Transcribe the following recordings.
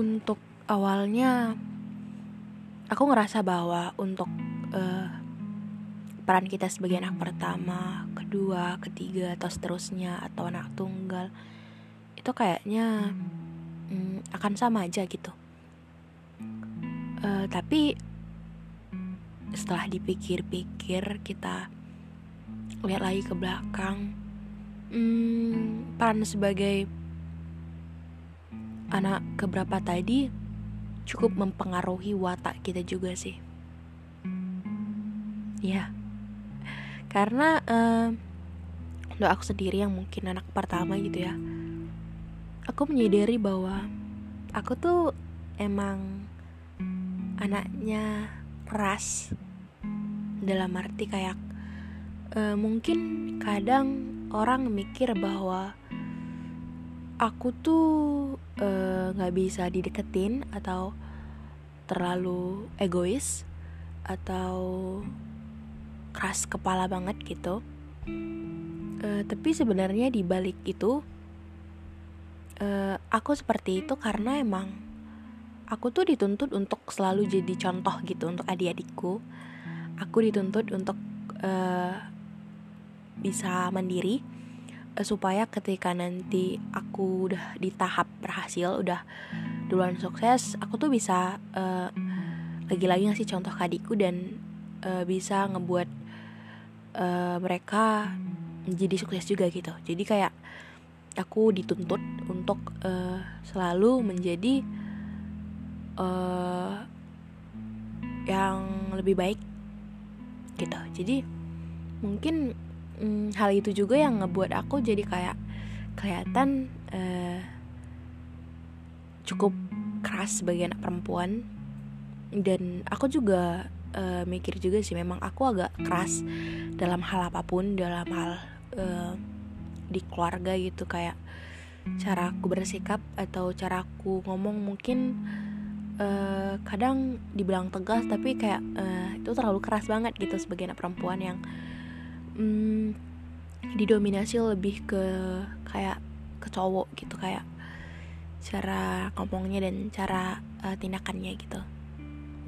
Untuk awalnya aku ngerasa bahwa untuk uh, peran kita sebagai anak pertama, kedua, ketiga atau seterusnya atau anak tunggal itu kayaknya um, akan sama aja gitu. Uh, tapi setelah dipikir-pikir kita lihat lagi ke belakang, um, peran sebagai anak keberapa tadi cukup mempengaruhi watak kita juga sih. Ya, karena uh, untuk aku sendiri yang mungkin anak pertama gitu ya, aku menyadari bahwa aku tuh emang anaknya keras dalam arti kayak uh, mungkin kadang orang mikir bahwa aku tuh eh, nggak uh, bisa dideketin atau terlalu egois atau keras kepala banget gitu. Uh, tapi sebenarnya di balik itu uh, aku seperti itu karena emang aku tuh dituntut untuk selalu jadi contoh gitu untuk adik-adikku. Aku dituntut untuk uh, bisa mandiri supaya ketika nanti aku udah di tahap berhasil udah duluan sukses aku tuh bisa uh, lagi-lagi ngasih contoh ke adikku dan uh, bisa ngebuat uh, mereka jadi sukses juga gitu. Jadi kayak aku dituntut untuk uh, selalu menjadi uh, yang lebih baik gitu. Jadi mungkin hmm, hal itu juga yang ngebuat aku jadi kayak kelihatan uh, cukup keras sebagai anak perempuan. Dan aku juga uh, mikir juga sih memang aku agak keras dalam hal apa pun dalam hal uh, di keluarga gitu. Kayak cara aku bersikap atau cara aku ngomong mungkin uh, kadang dibilang tegas tapi kayak uh, itu terlalu keras banget gitu sebagai anak perempuan yang hmm, didominasi lebih ke kayak ke cowok gitu kayak cara ngomongnya dan cara uh, tindakannya gitu.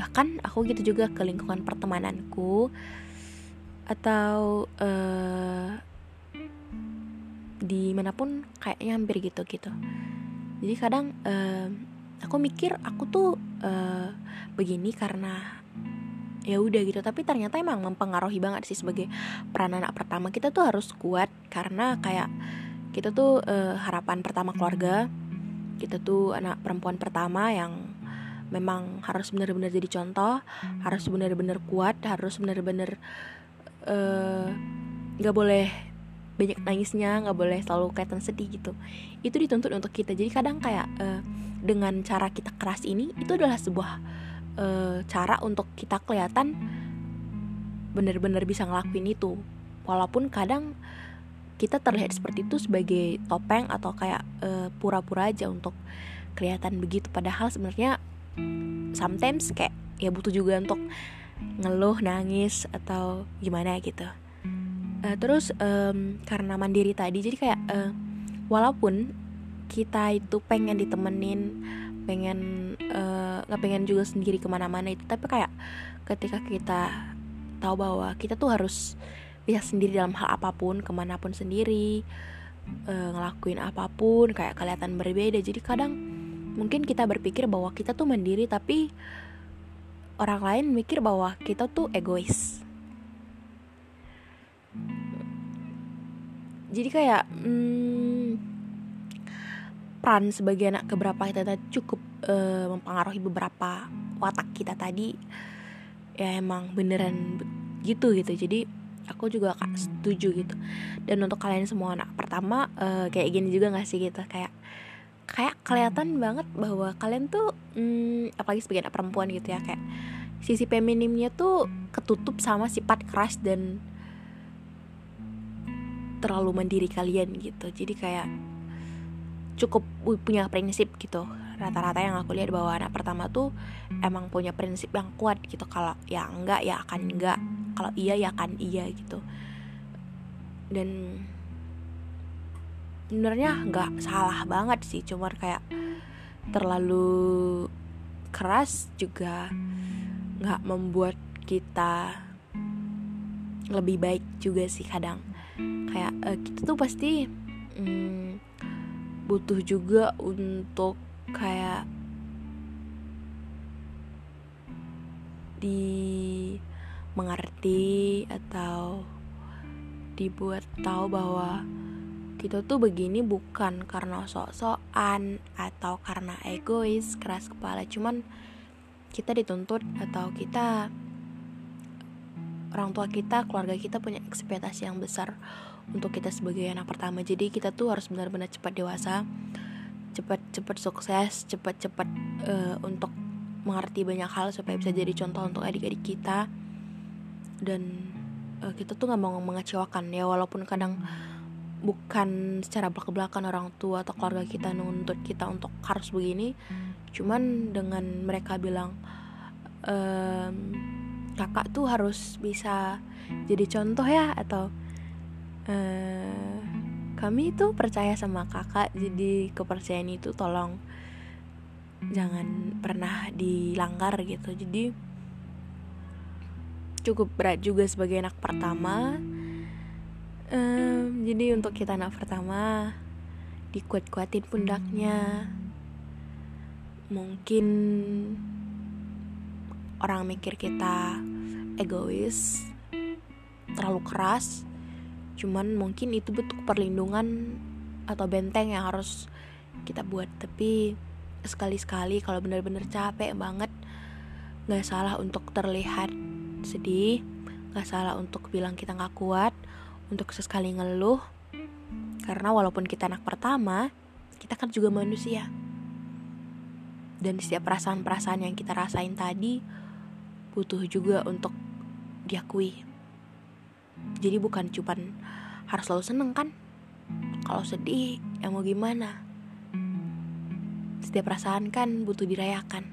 Bahkan aku gitu juga ke lingkungan pertemananku atau uh, di mana pun kayaknya hampir gitu gitu. Jadi kadang uh, aku mikir aku tuh uh, begini karena ya udah gitu. Tapi ternyata emang mempengaruhi banget sih sebagai peran anak pertama. Kita tuh harus kuat karena kayak kita tuh uh, harapan pertama keluarga kita tuh anak perempuan pertama yang memang harus benar-benar jadi contoh harus benar-benar kuat harus benar-benar eh, nggak uh, boleh banyak nangisnya nggak boleh selalu kaitan sedih gitu. Itu dituntut untuk kita. Jadi kadang kayak uh, dengan cara kita keras ini itu adalah sebuah uh, cara untuk kita kelihatan benar-benar bisa ngelakuin itu. Walaupun kadang kita terlihat seperti itu sebagai topeng atau kayak pura pura-pura aja untuk kelihatan begitu. Padahal sebenarnya sometimes kayak ya butuh juga untuk ngeluh nangis atau gimana gitu. Uh, terus um, karena mandiri tadi jadi kayak uh, walaupun kita itu pengen ditemenin pengen eh, nggak uh, pengen juga sendiri ke mana-mana itu. Tapi kayak ketika kita tahu bahwa kita tuh harus bisa sendiri dalam hal apa pun ke mana pun sendiri uh, ngelakuin apa pun kayak kelihatan berbeda. Jadi kadang mungkin kita berpikir bahwa kita tuh mandiri tapi orang lain mikir bahwa kita tuh egois. Jadi kayak hmm, peran sebagai anak keberapa kita tadi cukup uh, mempengaruhi beberapa watak kita tadi. Ya emang beneran gitu gitu. Jadi aku juga kak setuju gitu. Dan untuk kalian semua anak pertama uh, kayak gini juga gak sih gitu? Kayak kayak kelihatan banget bahwa kalian tuh hmm, apalagi sebagai anak perempuan gitu ya kayak sisi feminimnya tuh ketutup sama sifat keras dan terlalu mandiri kalian gitu. Jadi kayak cukup punya prinsip gitu. Rata-rata yang aku lihat bahwa anak pertama tuh emang punya prinsip yang kuat gitu. Kalau ya enggak ya akan enggak. Kalau iya ya akan iya gitu. Dan sebenarnya nggak salah banget sih. Cuma kayak terlalu keras juga nggak membuat kita lebih baik juga sih kadang. Kayak uh, kita tuh pasti hmm, butuh juga untuk kayak di mengerti atau dibuat tahu bahwa kita tuh begini bukan karena sok-sokan atau karena egois keras kepala. Cuman kita dituntut atau kita orang tua kita keluarga kita punya ekspektasi yang besar untuk kita sebagai anak pertama. Jadi kita tuh harus benar-benar cepat dewasa cepat-cepat sukses cepat-cepat uh, untuk mengerti banyak hal supaya bisa jadi contoh untuk adik-adik kita. Dan uh, kita tuh nggak mau mengecewakan ya walaupun kadang bukan secara belak-belakan orang tua atau keluarga kita nuntut kita untuk harus begini cuman dengan mereka bilang ehm, kakak tuh harus bisa jadi contoh ya atau ehm, kami itu percaya sama kakak jadi kepercayaan itu tolong jangan pernah dilanggar gitu. Jadi cukup berat juga sebagai anak pertama. Um, jadi untuk kita anak pertama dikuat-kuatin pundaknya. Mungkin orang mikir kita egois terlalu keras cuman mungkin itu bentuk perlindungan atau benteng yang harus kita buat. Tapi sekali-sekali kalau benar-benar capek banget nggak salah untuk terlihat sedih nggak salah untuk bilang kita nggak kuat untuk sesekali ngeluh. Karena walaupun kita anak pertama kita kan juga manusia. Dan setiap perasaan-perasaan yang kita rasain tadi butuh juga untuk diakui jadi bukan cuman harus selalu seneng kan? Kalau sedih ya mau gimana? Setiap perasaan kan butuh dirayakan.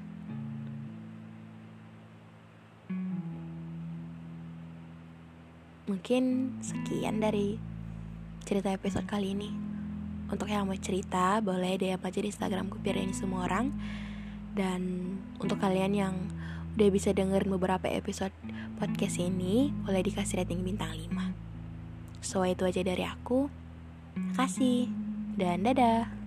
Mungkin sekian dari cerita episode kali ini. Untuk yang mau cerita boleh DM aja di instagramku biar ini semua orang. Dan untuk kalian yang udah bisa dengerin beberapa episode podcast ini boleh dikasih rating bintang 5 so itu aja dari aku. Kasih dan dadah